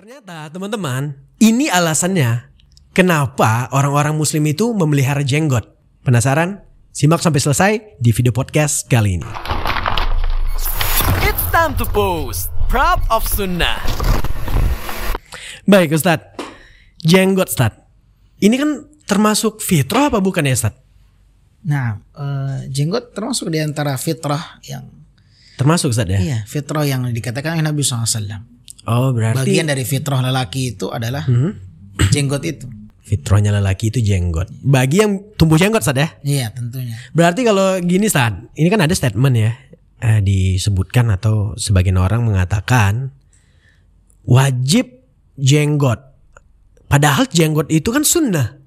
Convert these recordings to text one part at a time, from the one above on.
Ternyata teman-teman, ini alasannya kenapa orang-orang muslim itu memelihara jenggot. Penasaran? Simak sampai selesai di video podcast kali ini. It's time to post. Proud of Sunnah. Baik Ustadz, jenggot Ustadz. Ini kan termasuk fitrah apa bukan ya Ustadz? Nah, eh, jenggot termasuk di antara fitrah yang Termasuk Ustadz ya? iya fitrah yang dikatakan oleh Nabi SAW. Oh berarti Bagian dari fitrah lelaki itu adalah jenggot itu. fitrahnya lelaki itu jenggot. Bagi yang tumbuh jenggot Ustadz ya? Iya tentunya. Berarti kalau gini Ustadz, ini kan ada statement ya eh, disebutkan atau sebagian orang mengatakan wajib jenggot. Padahal jenggot itu kan sunnah.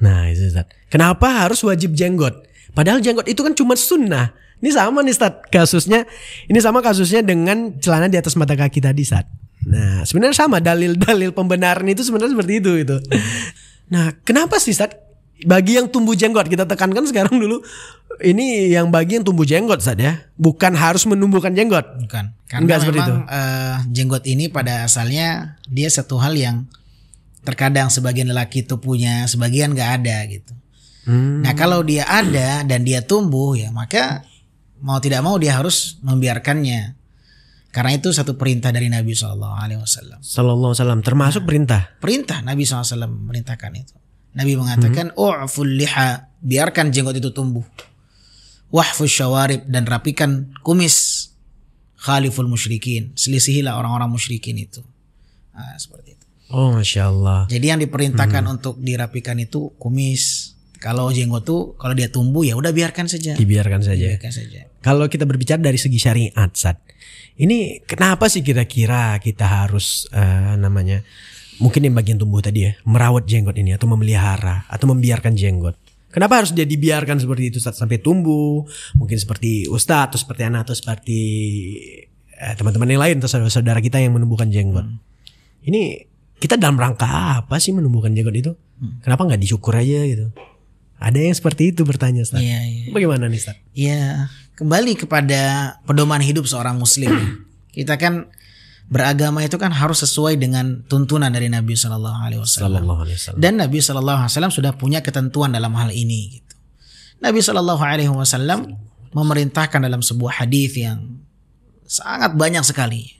Nah itu Ustadz. Kenapa harus wajib jenggot? Padahal jenggot itu kan cuma sunnah. Ini sama nih Ustadz kasusnya. Ini sama kasusnya dengan celana di atas mata kaki tadi Ustadz. Nah sebenarnya sama dalil-dalil pembenaran itu sebenarnya seperti itu itu. Nah kenapa sih Ustadz? Bagi yang tumbuh jenggot kita tekankan sekarang dulu. Ini yang bagi yang tumbuh jenggot Ustadz ya. Bukan harus menumbuhkan jenggot. Bukan. Karena Enggak seperti memang eh, jenggot ini pada asalnya dia satu hal yang terkadang sebagian lelaki itu punya, sebagian nggak ada gitu. Hmm. Nah kalau dia ada dan dia tumbuh ya maka mau tidak mau dia harus membiarkannya. Karena itu satu perintah dari Nabi Shallallahu Alaihi Wasallam. Sallallahu alaihi wasallam termasuk perintah. Perintah Nabi SAW memerintahkan itu. Nabi mengatakan, "U'ful liha, biarkan jenggot itu tumbuh. Wahfus syawarib dan rapikan kumis. Khaliful musyrikin, selisihilah orang-orang musyrikin itu." Nah, seperti itu. Oh masya Allah. Jadi yang diperintahkan untuk dirapikan itu kumis. Kalau jenggot tuh kalau dia tumbuh ya udah biarkan saja. Dibiarkan saja. Biarkan saja. Kalau kita berbicara dari segi syariat, Sat, ini kenapa sih kira-kira kita harus eh, namanya mungkin yang bagian tumbuh tadi ya merawat jenggot ini atau memelihara atau membiarkan jenggot? Kenapa harus dia dibiarkan seperti itu Sat, sampai tumbuh? Mungkin seperti ustadz atau seperti anak atau seperti eh, teman-teman yang lain atau saudara-saudara kita yang menumbuhkan jenggot. Ini kita dalam rangka apa sih menumbuhkan jenggot itu? Kenapa nggak disyukur aja gitu? Ada yang seperti itu bertanya, Ustaz. Iya, iya. Bagaimana nih, Ustaz? Ya, kembali kepada pedoman hidup seorang muslim. Kita kan beragama itu kan harus sesuai dengan tuntunan dari Nabi Shallallahu Alaihi Wasallam. Sallallahu alaihi wasallam. Dan Nabi Shallallahu Alaihi Wasallam sudah punya ketentuan dalam hal ini. Gitu. Nabi Shallallahu Alaihi Wasallam memerintahkan dalam sebuah hadis yang sangat banyak sekali.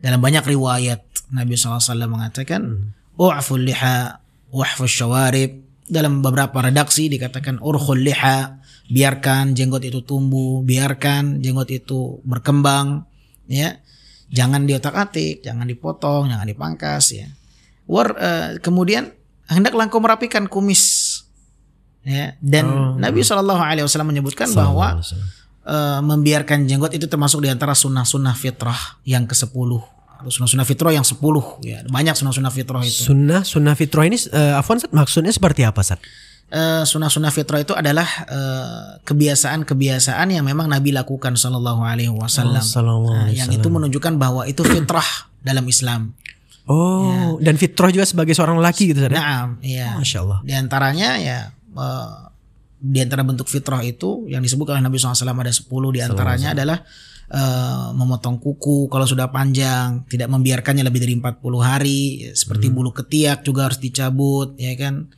Dalam banyak riwayat Nabi Shallallahu Alaihi Wasallam mengatakan, "U'ful liha, wahfus syawarib." Dalam beberapa redaksi dikatakan urkhul liha, biarkan jenggot itu tumbuh, biarkan jenggot itu berkembang, ya. Jangan diotak-atik, jangan dipotong, jangan dipangkas, ya. War, eh, kemudian hendaklah engkau merapikan kumis. Ya, dan Oh. Nabi Shallallahu Alaihi Wasallam menyebutkan bahwa eh, membiarkan jenggot itu termasuk di antara sunnah-sunnah fitrah yang ke-10. Sunnah-sunnah fitrah yang 10 ya. Banyak sunnah-sunnah fitrah itu. Sunnah sunnah fitrah ini eh, Afwan Sat, maksudnya seperti apa Sat? Eh, sunnah-sunnah fitrah itu adalah eh, kebiasaan-kebiasaan yang memang Nabi lakukan sallallahu alaihi wasallam. Oh, Nah, yang itu menunjukkan bahwa itu fitrah dalam Islam. Oh, dan fitrah juga sebagai seorang laki gitu Sat? ya? Nah, iya. Masya Allah. Di antaranya ya eh, di antara bentuk fitrah itu yang disebut oleh Nabi SAW ada 10 di antaranya adalah eh, memotong kuku kalau sudah panjang, tidak membiarkannya lebih dari 40 hari, seperti bulu ketiak juga harus dicabut ya kan.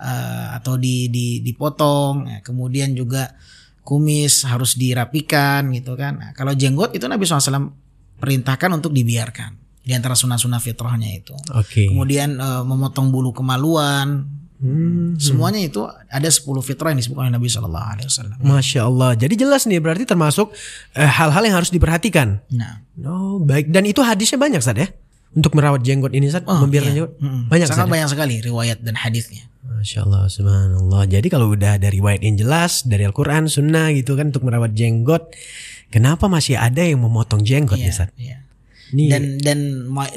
Eh, atau di, di dipotong, ya. kemudian juga kumis harus dirapikan gitu kan. Nah, kalau jenggot itu Nabi SAW perintahkan untuk dibiarkan di antara sunnah-sunnah fitrahnya itu. Oke. Kemudian eh, memotong bulu kemaluan, Hmm. semuanya itu ada 10 fitrah yang disebut oleh Nabi Shallallahu Alaihi Wasallam. Masya Allah. Jadi jelas nih berarti termasuk eh, hal-hal yang harus diperhatikan. Nah, Oh baik. Dan itu hadisnya banyak Sat ya? Untuk merawat jenggot ini Sat, Oh, membiarkan iya. jenggot. Mm-mm. Banyak sangat ya? banyak sekali riwayat dan hadisnya. Masya Allah, subhanallah. Jadi kalau udah ada riwayat yang jelas dari Al-Quran, Sunnah gitu kan untuk merawat jenggot, kenapa masih ada yang memotong jenggot ya Iya, Sat? iya. Ini Dan dan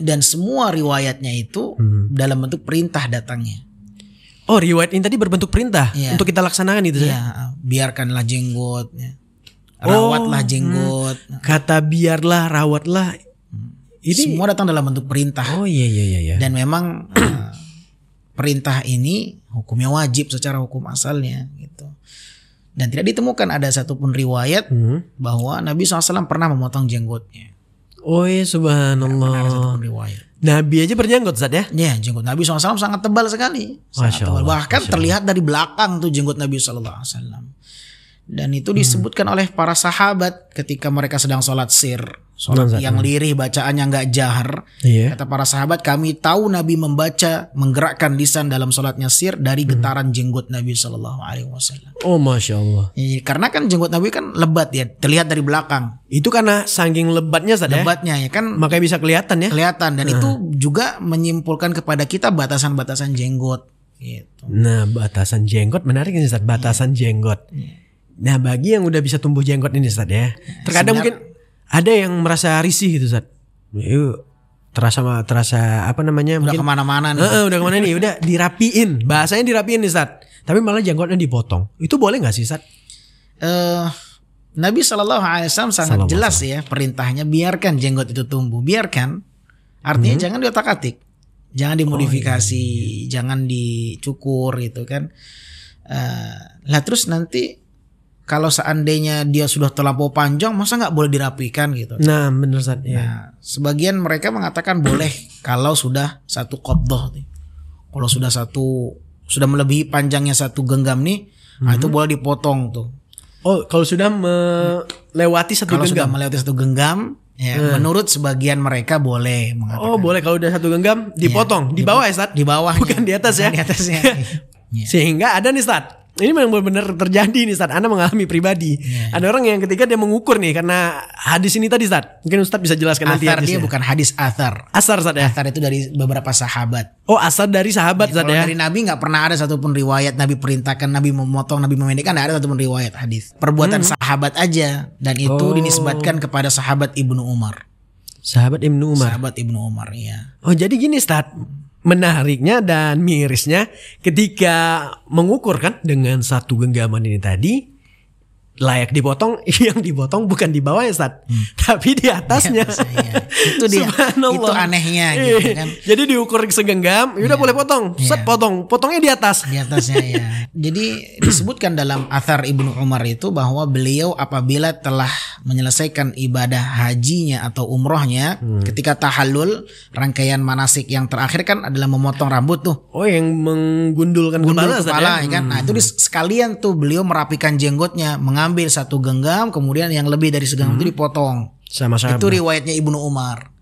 dan semua riwayatnya itu Hmm. dalam bentuk perintah datangnya. Oh riwayat ini tadi berbentuk perintah Iya. untuk kita laksanakan itu. Ya, biarkanlah jenggot, ya. Oh, rawatlah jenggot. Kata biarlah, rawatlah. Ini Semua datang dalam bentuk perintah. oh iya iya iya. iya. Dan memang eh, perintah ini hukumnya wajib secara hukum asalnya gitu. Dan tidak ditemukan ada satupun riwayat Hmm. bahwa Nabi SAW pernah memotong jenggotnya. Oh iya Pernah ada subhanallah. satupun riwayat. Nabi aja berjenggot Ustaz ya. Ya, jenggot Nabi SAW sangat tebal sekali. Sangat Masya tebal. Allah, Bahkan terlihat dari belakang tuh jenggot Nabi SAW. Dan itu disebutkan oleh para sahabat ketika mereka sedang sholat sir. Sholat yang lirih, bacaannya nggak jahar. Iya. Kata para sahabat, kami tahu Nabi membaca, menggerakkan lisan dalam sholatnya sir dari getaran jenggot Nabi Shallallahu Alaihi Wasallam. Oh masya Allah. Iya, Karena kan jenggot Nabi kan lebat ya, terlihat dari belakang. Itu karena saking lebatnya Ustaz ya. Lebatnya ya kan Makanya bisa kelihatan ya. kelihatan dan itu juga menyimpulkan kepada kita batasan-batasan jenggot. Gitu. Nah, batasan jenggot menarik ini Ustaz, batasan jenggot. Nah, bagi yang udah bisa tumbuh jenggot ini Ustaz ya. Terkadang mungkin ada yang merasa risih gitu Ustaz. Yuk, terasa terasa apa namanya Udah mungkin ke mana-mana nih. Heeh, udah ke mana nih? Udah dirapiin. Bahasanya dirapiin nih Ustaz. Tapi malah jenggotnya dipotong. Itu boleh nggak sih Ustaz? Eh, Nabi Shallallahu Alaihi Wasallam sangat jelas ya perintahnya biarkan jenggot itu tumbuh, biarkan. Artinya jangan diotak atik, jangan dimodifikasi, jangan dicukur gitu kan. Eh, lah terus nanti kalau seandainya dia sudah terlampau panjang, masa nggak boleh dirapikan gitu? Nah, bener Ustaz. Ya. Nah, sebagian mereka mengatakan boleh kalau sudah satu koddoh nih. Kalau sudah satu sudah melebihi panjangnya satu genggam nih, nah itu boleh dipotong tuh. Oh, kalau sudah melewati satu Kalau sudah genggam. melewati satu genggam, ya menurut sebagian mereka boleh mengatakan Oh, boleh kalau udah satu genggam dipotong di bawah ya di bawah Bukan di atas ya. di atasnya. Iya. Sehingga ada nih Ustaz. Ini memang benar-benar terjadi nih Ustaz. Anda mengalami pribadi. Iya. Ada orang yang ketika dia mengukur nih karena hadis ini tadi Ustaz. Mungkin Ustaz bisa jelaskan nanti Athar dia hadisnya. bukan hadis athar. Asar Ustaz ya. Athar itu dari beberapa sahabat. Oh, asar dari sahabat Ustaz Kalau ya. dari Nabi nggak pernah ada satupun riwayat Nabi perintahkan Nabi memotong, Nabi memendekkan, nggak ada satupun riwayat hadis. Perbuatan Hmm. sahabat aja dan itu Oh. dinisbatkan kepada sahabat Ibnu Umar. Sahabat Ibnu Umar. Sahabat Ibnu Umar ya. Oh, jadi gini Ustaz. Menariknya dan mirisnya ketika mengukur kan dengan satu genggaman ini tadi layak dipotong yang dipotong bukan di bawah ya Ustaz, tapi di atasnya. Iya. Itu dia. Itu anehnya gitu Iya. kan. Jadi diukur segenggam, ya udah boleh potong. Set Iya. potong. Potongnya di atas. di atasnya ya. Jadi disebutkan dalam athar Ibnu Umar itu bahwa beliau apabila telah menyelesaikan ibadah hajinya atau umrohnya Hmm. ketika tahallul rangkaian manasik yang terakhir kan adalah memotong rambut tuh. Oh, yang menggundulkan Gundul kepala, kepala ya? ya kan. Nah, itu dis- sekalian tuh beliau merapikan jenggotnya, mengambil satu genggam kemudian yang lebih dari segenggam itu dipotong. Sama-sama. Itu riwayatnya Ibnu Umar.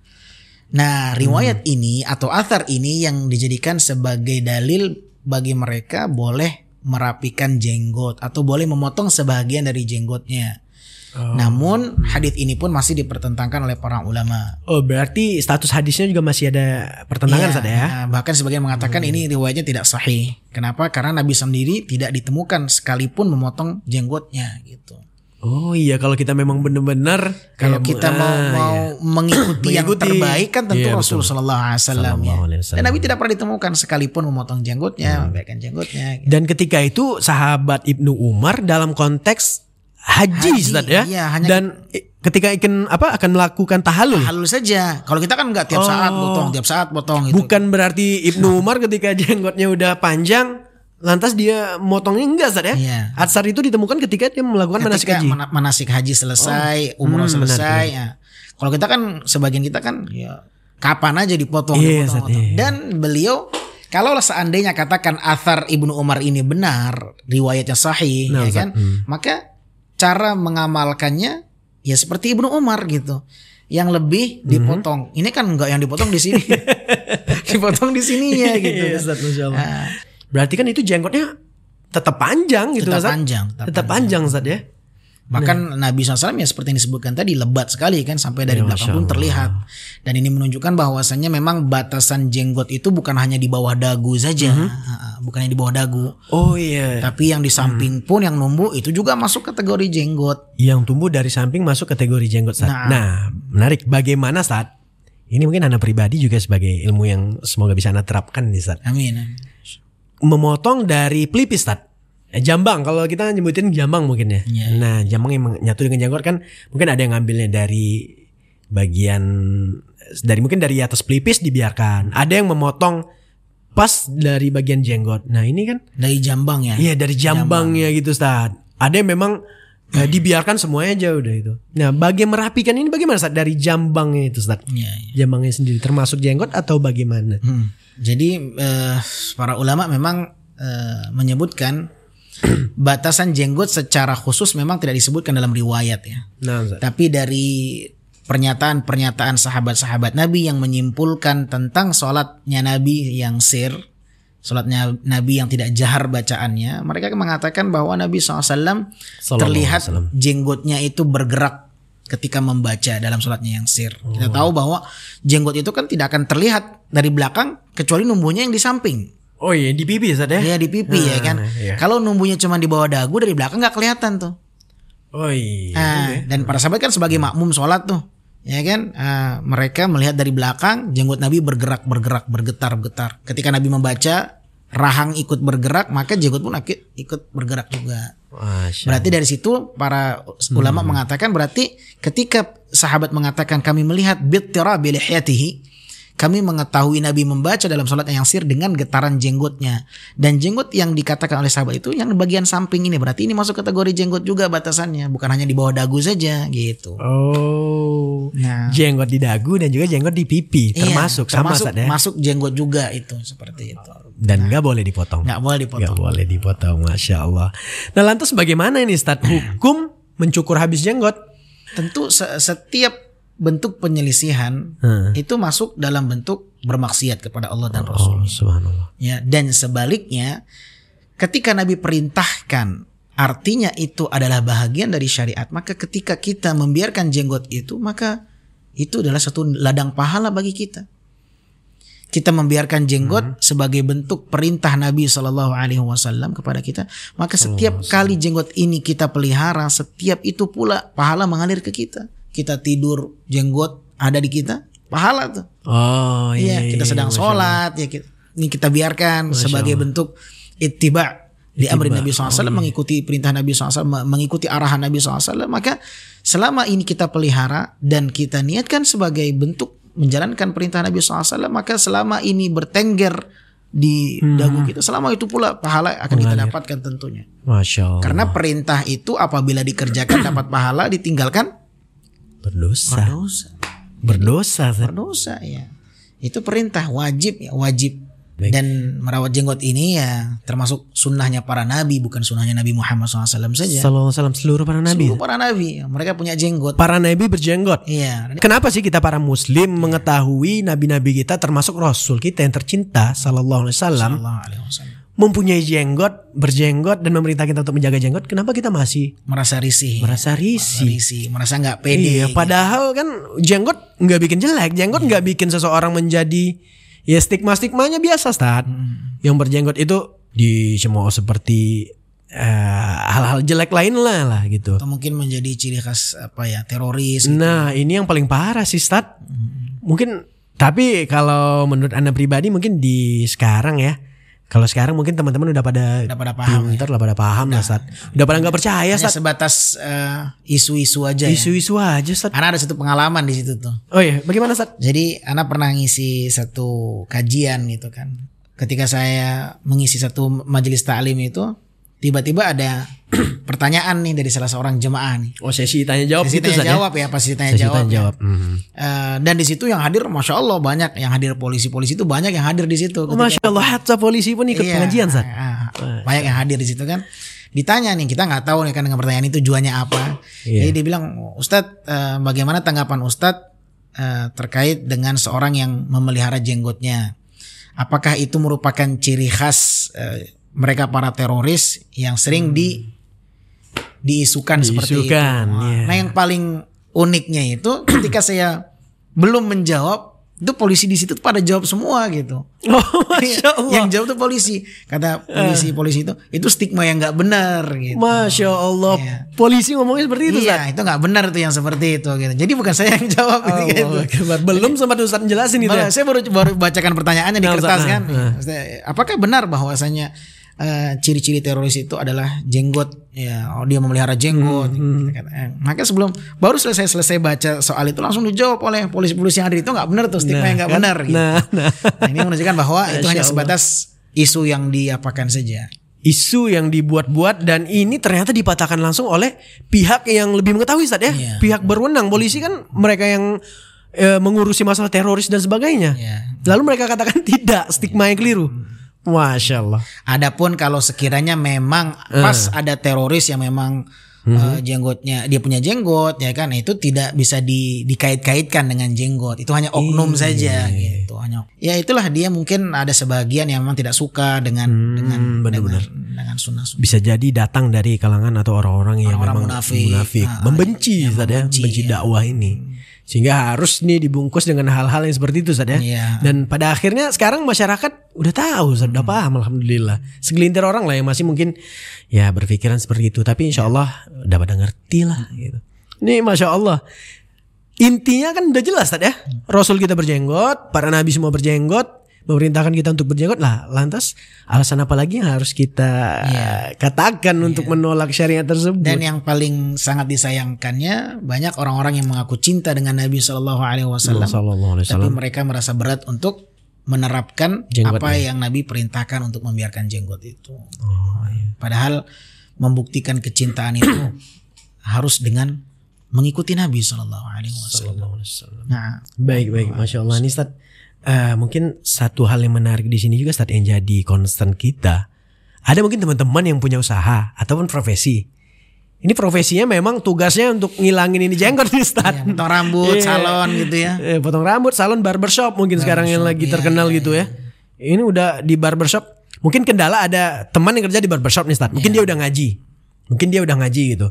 Nah, riwayat Hmm. ini atau athar ini yang dijadikan sebagai dalil bagi mereka boleh merapikan jenggot atau boleh memotong sebagian dari jenggotnya. Oh. Namun hadis ini pun masih dipertentangkan oleh para ulama. Oh, berarti status hadisnya juga masih ada pertentangan Iya, Ustaz ya? nah, bahkan sebagian mengatakan ini riwayatnya tidak sahih. Kenapa? Karena Nabi sendiri tidak ditemukan sekalipun memotong jenggotnya gitu. Oh iya kalau kita memang benar-benar Kalau kita mau ah, mau iya. mengikuti yang terbaik kan tentu Iya, Rasul betul. Shallallahu Alaihi Wasallam. ya. Sallallahu. Dan Nabi tidak pernah ditemukan sekalipun memotong jenggotnya, Hmm. jenggotnya. gitu. Dan ketika itu sahabat Ibnu Umar dalam konteks haji, Haji, Ustaz ya. iya, hanya- Dan ketika ikan apa akan melakukan tahalul. Halus saja. Kalau kita kan nggak tiap saat potong, tiap saat potong gitu. Oh. Bukan berarti Ibnu Umar ketika jenggotnya udah panjang lantas dia motongnya enggak Ustaz ya. Iya. Atsar itu ditemukan ketika dia melakukan manasik Ketika haji. mana- manasik haji selesai, umroh Hmm, selesai. ya. Kalau kita kan sebagian kita kan ya kapan aja dipotong, Iya, dipotong, Ustaz, potong. iya. Dan beliau kalau seandainya katakan athar Ibnu Umar ini benar, riwayatnya sahih, Nah, ya kan? Maka cara mengamalkannya ya seperti Ibnu Umar gitu. Yang lebih Mhm. dipotong. Ini kan enggak yang dipotong di sini. dipotong di sininya gitu. Iya, kan. Ustaz, Masya Allah. Nah, Berarti kan itu jenggotnya tetap panjang gitu Tetap Ustaz. panjang, tetap Tetap panjang Ustaz ya. Bahkan Nabi SAW ya seperti yang disebutkan tadi lebat sekali kan sampai dari Ya, belakang pun terlihat. Dan ini menunjukkan bahwasannya memang batasan jenggot itu bukan hanya di bawah dagu saja, Mhm. Ha, bukan hanya di bawah dagu, Oh iya. tapi yang di samping pun yang numbuh itu juga masuk kategori jenggot. yang tumbuh dari samping masuk kategori jenggot saat. Nah. Nah, menarik. Bagaimana saat ini mungkin anda pribadi juga sebagai ilmu yang semoga bisa anda terapkan nih saat Amin. memotong dari pelipis saat. Eh, jambang kalau kita nyebutin jambang mungkin ya. Iya, Nah, jambang yang nyatu dengan jenggot kan mungkin ada yang ngambilnya dari bagian dari mungkin dari atas pelipis dibiarkan. Ada yang memotong pas dari bagian jenggot. Nah, ini kan Dari jambang ya. Iya dari jambangnya gitu Ustaz. Ada yang memang Eh, dibiarkan semuanya aja udah itu. Nah, bagian merapikan ini bagaimana Ustaz dari jambangnya itu Ustaz? Iya, iya. Jambangnya sendiri termasuk jenggot atau bagaimana? Hmm. Jadi eh, para ulama memang eh, menyebutkan batasan jenggot secara khusus memang tidak disebutkan dalam riwayat ya. Nah. Tapi dari pernyataan-pernyataan sahabat-sahabat Nabi yang menyimpulkan tentang sholatnya Nabi yang sir, sholatnya Nabi yang tidak jahar bacaannya, mereka mengatakan bahwa Nabi SAW Sallallahu terlihat alaihi wasallam. jenggotnya itu bergerak ketika membaca dalam sholatnya yang sir. Kita tahu bahwa jenggot itu kan tidak akan terlihat dari belakang kecuali numbuhnya yang di samping. Oh iya di pipi Ustaz ya? Ya di pipi ya kan. iya. Kalau numbuhnya cuma di bawah dagu dari belakang nggak kelihatan tuh. Oh iya. Ah, dan para sahabat kan sebagai makmum sholat tuh, ya kan? Ah, mereka melihat dari belakang jenggot Nabi bergerak, bergerak, bergetar, bergetar. Ketika Nabi membaca, rahang ikut bergerak, maka jenggot pun ikut, bergerak juga. Masya Berarti dari situ para ulama mengatakan berarti ketika sahabat mengatakan kami melihat bittira bilihyatihi kami mengetahui Nabi membaca dalam sholat yang sir dengan getaran jenggotnya dan jenggot yang dikatakan oleh sahabat itu yang bagian samping ini berarti ini masuk kategori jenggot juga batasannya bukan hanya di bawah dagu saja gitu. Oh. Nah. Jenggot di dagu dan juga jenggot di pipi Iya, termasuk sama termasuk ya. masuk jenggot juga itu seperti itu. Dan nggak boleh dipotong. Nggak boleh Nggak dipotong. boleh dipotong, masya Allah. Nah lantas bagaimana ini Ustaz hukum mencukur habis jenggot? Tentu se- setiap bentuk penyelisihan Hmm. itu masuk dalam bentuk bermaksiat kepada Allah dan Rasul. Oh subhanallah. Ya, dan sebaliknya ketika Nabi perintahkan artinya itu adalah bahagian dari syariat, maka ketika kita membiarkan jenggot itu, maka itu adalah satu ladang pahala bagi kita. Kita membiarkan jenggot sebagai bentuk perintah Nabi Shallallahu Alaihi Wasallam kepada kita, maka setiap kali jenggot ini kita pelihara, setiap itu pula pahala mengalir ke kita. Kita tidur jenggot ada di kita, pahala tuh. Oh Iya, iya. kita sedang Masya sholat ya kita, ini kita biarkan sebagai bentuk ittiba di amri Nabi SAW mengikuti perintah Nabi SAW me- mengikuti arahan Nabi SAW maka selama ini kita pelihara dan kita niatkan sebagai bentuk menjalankan perintah Nabi SAW maka selama ini bertengger di dagu kita selama itu pula pahala akan kita dapatkan tentunya Masya Allah. karena perintah itu apabila dikerjakan dapat pahala ditinggalkan berdosa. dosa Berdosa. Ustaz. berdosa ya. Itu perintah wajib ya, wajib. Dan merawat jenggot ini ya termasuk sunnahnya para nabi bukan sunnahnya Nabi Muhammad SAW saja. Sallallahu alaihi wasallam seluruh para nabi. Seluruh para nabi mereka punya jenggot. Para nabi berjenggot. Iya. Kenapa sih kita para muslim mengetahui nabi-nabi kita termasuk rasul kita yang tercinta sallallahu alaihi wasallam Sallallahu alaihi wasallam. Mempunyai jenggot, berjenggot dan memerintah kita untuk menjaga jenggot, kenapa kita masih Merasa risih. merasa risih? risih, merasa nggak pede. Iya, padahal kan jenggot nggak bikin jelek, jenggot nggak bikin seseorang menjadi ya stigma-stigmanya biasa, Stad. Yang berjenggot itu dicemooh seperti eh, hal-hal jelek lain lah lah gitu. Atau mungkin menjadi ciri khas apa ya teroris. Nah, ini yang paling parah sih, Stad. Mungkin tapi kalau menurut Anda pribadi mungkin di sekarang ya. Kalau sekarang mungkin teman-teman udah pada Udah pada paham ya. pinter lah pada paham lah, Stad. Udah pada nggak percaya, Stad. sebatas eh, isu-isu aja ya. Isu-isu aja, Stad. Karena ada satu pengalaman di situ tuh. Oh iya, bagaimana, Stad? Jadi Ana pernah ngisi satu kajian gitu kan. Ketika saya mengisi satu majelis taklim itu, tiba-tiba ada pertanyaan nih dari salah seorang jemaah nih. Oh, sesi tanya jawab Sesi gitu, tanya ya? jawab ya, pasti tanya Sesi jawab. tanya ya. jawab. Mhm. Eh, dan di situ yang hadir, masya Allah banyak yang hadir polisi-polisi itu banyak yang hadir di situ. Oh, Masya Allah, hatta polisi pun ikut Iya, pengajian, Stad. ah, banyak yang hadir di situ kan. Ditanya nih, kita nggak tahu nih kan dengan pertanyaan itu tujuannya apa. Iya. Jadi dia bilang, Ustadz, eh, bagaimana tanggapan Ustadz eh, terkait dengan seorang yang memelihara jenggotnya? Apakah itu merupakan ciri khas eh, mereka para teroris yang sering di diisukan seperti itu? Diisukan, iya. Nah, yang paling uniknya itu ketika saya belum menjawab, itu polisi di situ pada jawab semua gitu. Oh, Masya Allah. Yang jawab tuh polisi. Kata polisi-polisi itu itu stigma yang nggak benar gitu. Masya Allah. Iya. Polisi ngomongnya seperti itu, iya, itu nggak benar tuh yang seperti itu gitu. Jadi bukan saya yang jawab ketika itu. Allah Akbar. Belum sempat Ustaz jelasin itu. Ya? saya baru baru bacakan pertanyaannya di Nah, kertas Ustaz, kan. nah, Apakah benar bahwasanya eh, ciri-ciri teroris itu adalah jenggot ya oh, dia memelihara jenggot Hmm, gitu kan. Eh, maka sebelum baru selesai selesai baca soal itu langsung dijawab oleh polisi-polisi yang hadir itu nggak benar tuh stigma yang nggak benar gitu. Nah, nah. Nah, ini menunjukkan bahwa itu hanya sebatas isu yang diapakan saja. isu yang dibuat-buat dan ini ternyata dipatahkan langsung oleh pihak yang lebih mengetahui Ustaz ya. Iya. Pihak berwenang. Polisi kan mereka yang eh, mengurusi masalah teroris dan sebagainya. Iya. Lalu mereka katakan tidak, stigma yang keliru. Masya Allah. Adapun kalau sekiranya memang Eh. pas ada teroris yang memang eh, jenggotnya dia punya jenggot ya kan itu tidak bisa di, dikait-kaitkan dengan jenggot itu hanya oknum Iya, saja gitu hanya ya itulah dia mungkin ada sebagian yang memang tidak suka dengan dengan Hmm, benar-benar. dengan, dengan sunnah-sunnah Bisa jadi datang dari kalangan atau orang-orang yang Orang-orang memang munafik. Ah, membenci, Ustaz ya, membenci, membenci ya. dakwah ini. Sehingga harus nih dibungkus dengan hal-hal yang seperti itu Ustaz ya. Iya. Dan pada akhirnya sekarang masyarakat udah tahu, Ustaz, udah paham alhamdulillah. Segelintir orang lah yang masih mungkin ya berpikiran seperti itu, tapi insya Allah udah pada ngerti lah gitu. Ini masya Allah. Intinya kan udah jelas Ustaz ya. Rasul kita berjenggot, para nabi semua berjenggot, memerintahkan kita untuk berjenggot lah. Lantas alasan apa lagi yang harus kita katakan untuk menolak syariat tersebut? dan yang paling sangat disayangkannya banyak orang-orang yang mengaku cinta dengan Nabi Shallallahu Alaihi Wasallam tapi mereka merasa berat untuk menerapkan Jenggotnya. apa yang Nabi perintahkan untuk membiarkan jenggot itu. Oh, iya. Padahal membuktikan kecintaan itu harus dengan mengikuti Nabi Shallallahu Alaihi Wasallam. Nah, Baik baik, masya Allah. Ustaz, eh, mungkin satu hal yang menarik di sini juga Ustaz yang jadi concern kita. Ada mungkin teman-teman yang punya usaha ataupun profesi. Ini profesinya memang tugasnya untuk ngilangin ini jenggot nih Ustaz. ya, potong rambut, Iya. salon gitu ya. Eh, potong rambut, salon barbershop mungkin sekarang yang lagi iya, terkenal gitu ya. Ini udah di barbershop. Mungkin kendala ada teman yang kerja di barbershop nih Ustaz. Mungkin Iya. dia udah ngaji. Mungkin dia udah ngaji gitu.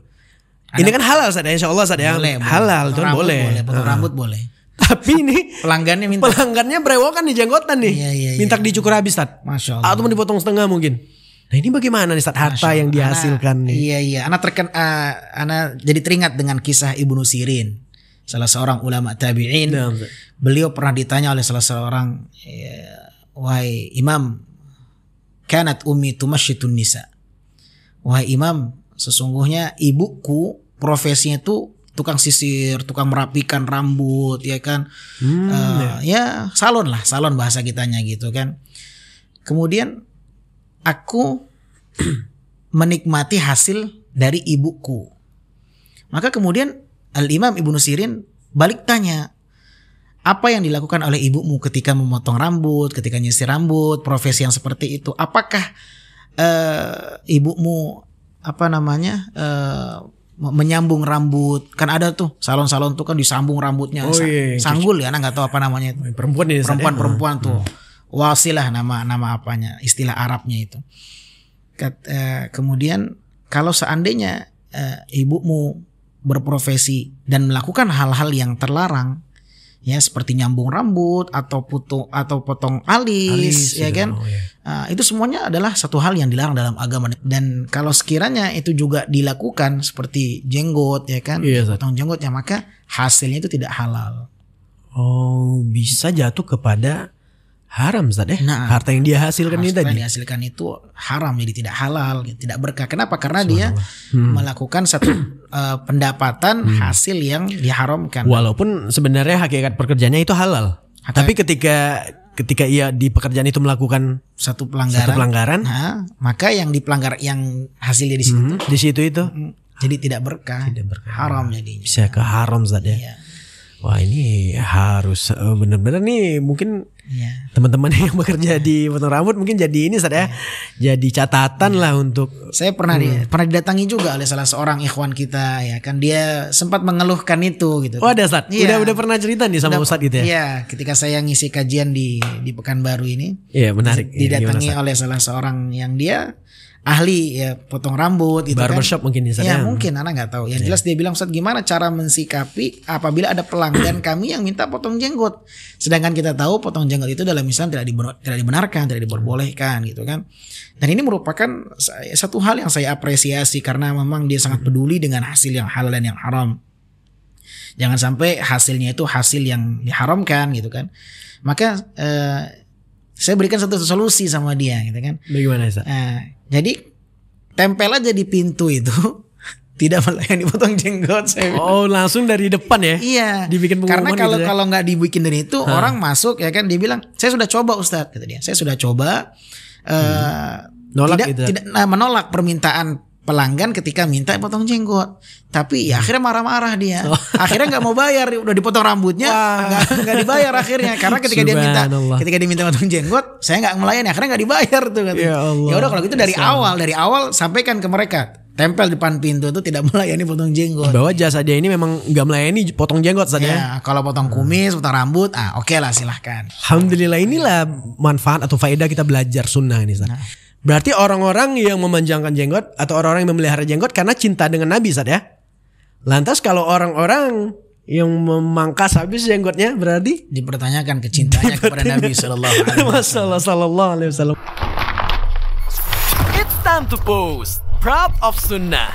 Ini kan halal Ustaz ya, insya Allah ya. Boleh, boleh. halal Potong rambut boleh. Potong rambut boleh. Tapi ini Pelanggannya minta. pelanggannya brewokan nih jenggotan nih. Iya, iya, Minta dicukur habis Ustaz. Masya Allah. Atau mau dipotong setengah mungkin. Nah ini bagaimana nih Ustaz harta yang dihasilkan Ana- nih? Iya iya, anak terken ah, ana jadi teringat dengan kisah Ibnu Sirin, salah seorang ulama tabi'in. Nah. Beliau pernah ditanya oleh salah seorang ya, wahai Imam, kanat ummi tumasyitun nisa. Wahai Imam, sesungguhnya ibuku profesinya itu tukang sisir, tukang merapikan rambut, ya kan? Hmm, Eh, ya salon lah, salon bahasa kitanya gitu kan. Kemudian aku menikmati hasil dari ibuku. Maka kemudian Al-Imam Ibnu Sirin balik tanya, apa yang dilakukan oleh ibumu ketika memotong rambut, ketika nyisir rambut, profesi yang seperti itu? Apakah eh, ibumu apa namanya eh, menyambung rambut? Kan ada tuh salon-salon tuh kan disambung rambutnya, Oh, Sa- iya, yang sanggul ya, nggak tahu apa namanya itu. Perempuan nih Ustaz ya? perempuan-perempuan tuh. Wasilah nama nama apanya istilah Arabnya itu. Eh, kemudian kalau seandainya eh, ibumu berprofesi dan melakukan hal-hal yang terlarang ya seperti nyambung rambut atau putu atau potong alis, Alis, ya kan Oh. Nah, itu semuanya adalah satu hal yang dilarang dalam agama dan kalau sekiranya itu juga dilakukan seperti jenggot ya kan Ustaz. potong jenggotnya maka hasilnya itu tidak halal Oh bisa jatuh kepada haram Ustaz ya. Nah. harta yang dia hasilkan ini tadi. dihasilkan itu haram jadi tidak halal gitu, tidak berkah kenapa karena dia Hmm. melakukan satu eh, pendapatan hasil yang diharamkan Walaupun sebenarnya hakikat pekerjaannya itu halal. Hakikat- Tapi ketika ketika ia di pekerjaan itu melakukan satu pelanggaran, satu pelanggaran Nah, maka yang dipelanggar yang hasilnya di situ hmm, di situ itu hmm, jadi tidak berkah, Tidak berkah. haram jadinya bisa ke haram Ustaz ya. Iya. Wah ini harus eh, bener-bener nih mungkin Iya. teman-teman yang bekerja di potong rambut mungkin jadi ini Ustaz ya. Jadi catatan lah untuk Saya pernah Hmm. di, pernah didatangi juga oleh salah seorang ikhwan kita ya kan dia sempat mengeluhkan itu gitu. Oh ada Ustaz. Iya. Udah udah pernah cerita nih sama Udah- Ustaz gitu ya. Iya, ketika saya ngisi kajian di di Pekanbaru ini, Iya menarik. Iya, gimana, didatangi Ustaz? oleh salah seorang yang dia ahli ya potong rambut gitu Barbershop kan. mungkin Ustaz Ya ya. mungkin anak nggak tahu. Yang jelas dia bilang Ustaz gimana cara mensikapi apabila ada pelanggan kami yang minta potong jenggot. Sedangkan kita tahu potong jenggot itu dalam Islam tidak diben- tidak dibenarkan, tidak diperbolehkan gitu kan. Dan ini merupakan sa- satu hal yang saya apresiasi karena memang dia sangat peduli dengan hasil yang halal dan yang haram. Jangan sampai hasilnya itu hasil yang diharamkan gitu kan. Maka eh, saya berikan satu solusi sama dia gitu kan. Bagaimana Ustaz? Nah, jadi tempel aja di pintu itu tidak melayani potong jenggot saya. bilang. Oh langsung dari depan ya? Iya. Dibikin Karena pengumuman kalau gitu ya? kalau nggak dibikin dari itu orang masuk ya kan dia bilang saya sudah coba Ustadz kata dia. Saya sudah coba eh Hmm. Nolak tidak gitu. tidak nah, menolak permintaan pelanggan ketika minta potong jenggot. Tapi ya akhirnya marah-marah dia. Oh. Akhirnya nggak mau bayar, udah dipotong rambutnya, nggak dibayar akhirnya karena ketika dia minta ketika dia minta potong jenggot, saya nggak melayani, akhirnya nggak dibayar tuh katanya. Ya Allah. udah kalau gitu dari awal, dari awal sampaikan ke mereka, tempel di depan pintu itu tidak melayani potong jenggot. Bahwa jasa dia ini memang nggak melayani potong jenggot saja. Ya, kalau potong kumis, potong rambut, ah oke lah silahkan. Alhamdulillah inilah manfaat atau faedah kita belajar sunnah ini. Ustaz. Berarti orang-orang yang memanjangkan jenggot atau orang-orang yang memelihara jenggot karena cinta dengan Nabi Ustaz ya. Lantas kalau orang-orang yang memangkas habis jenggotnya berarti Dipertanyakan kecintanya kepada Nabi Shallallahu Alaihi Wasallam. Masalah sallallahu alaihi wasallam. It's time to post Proud of Sunnah.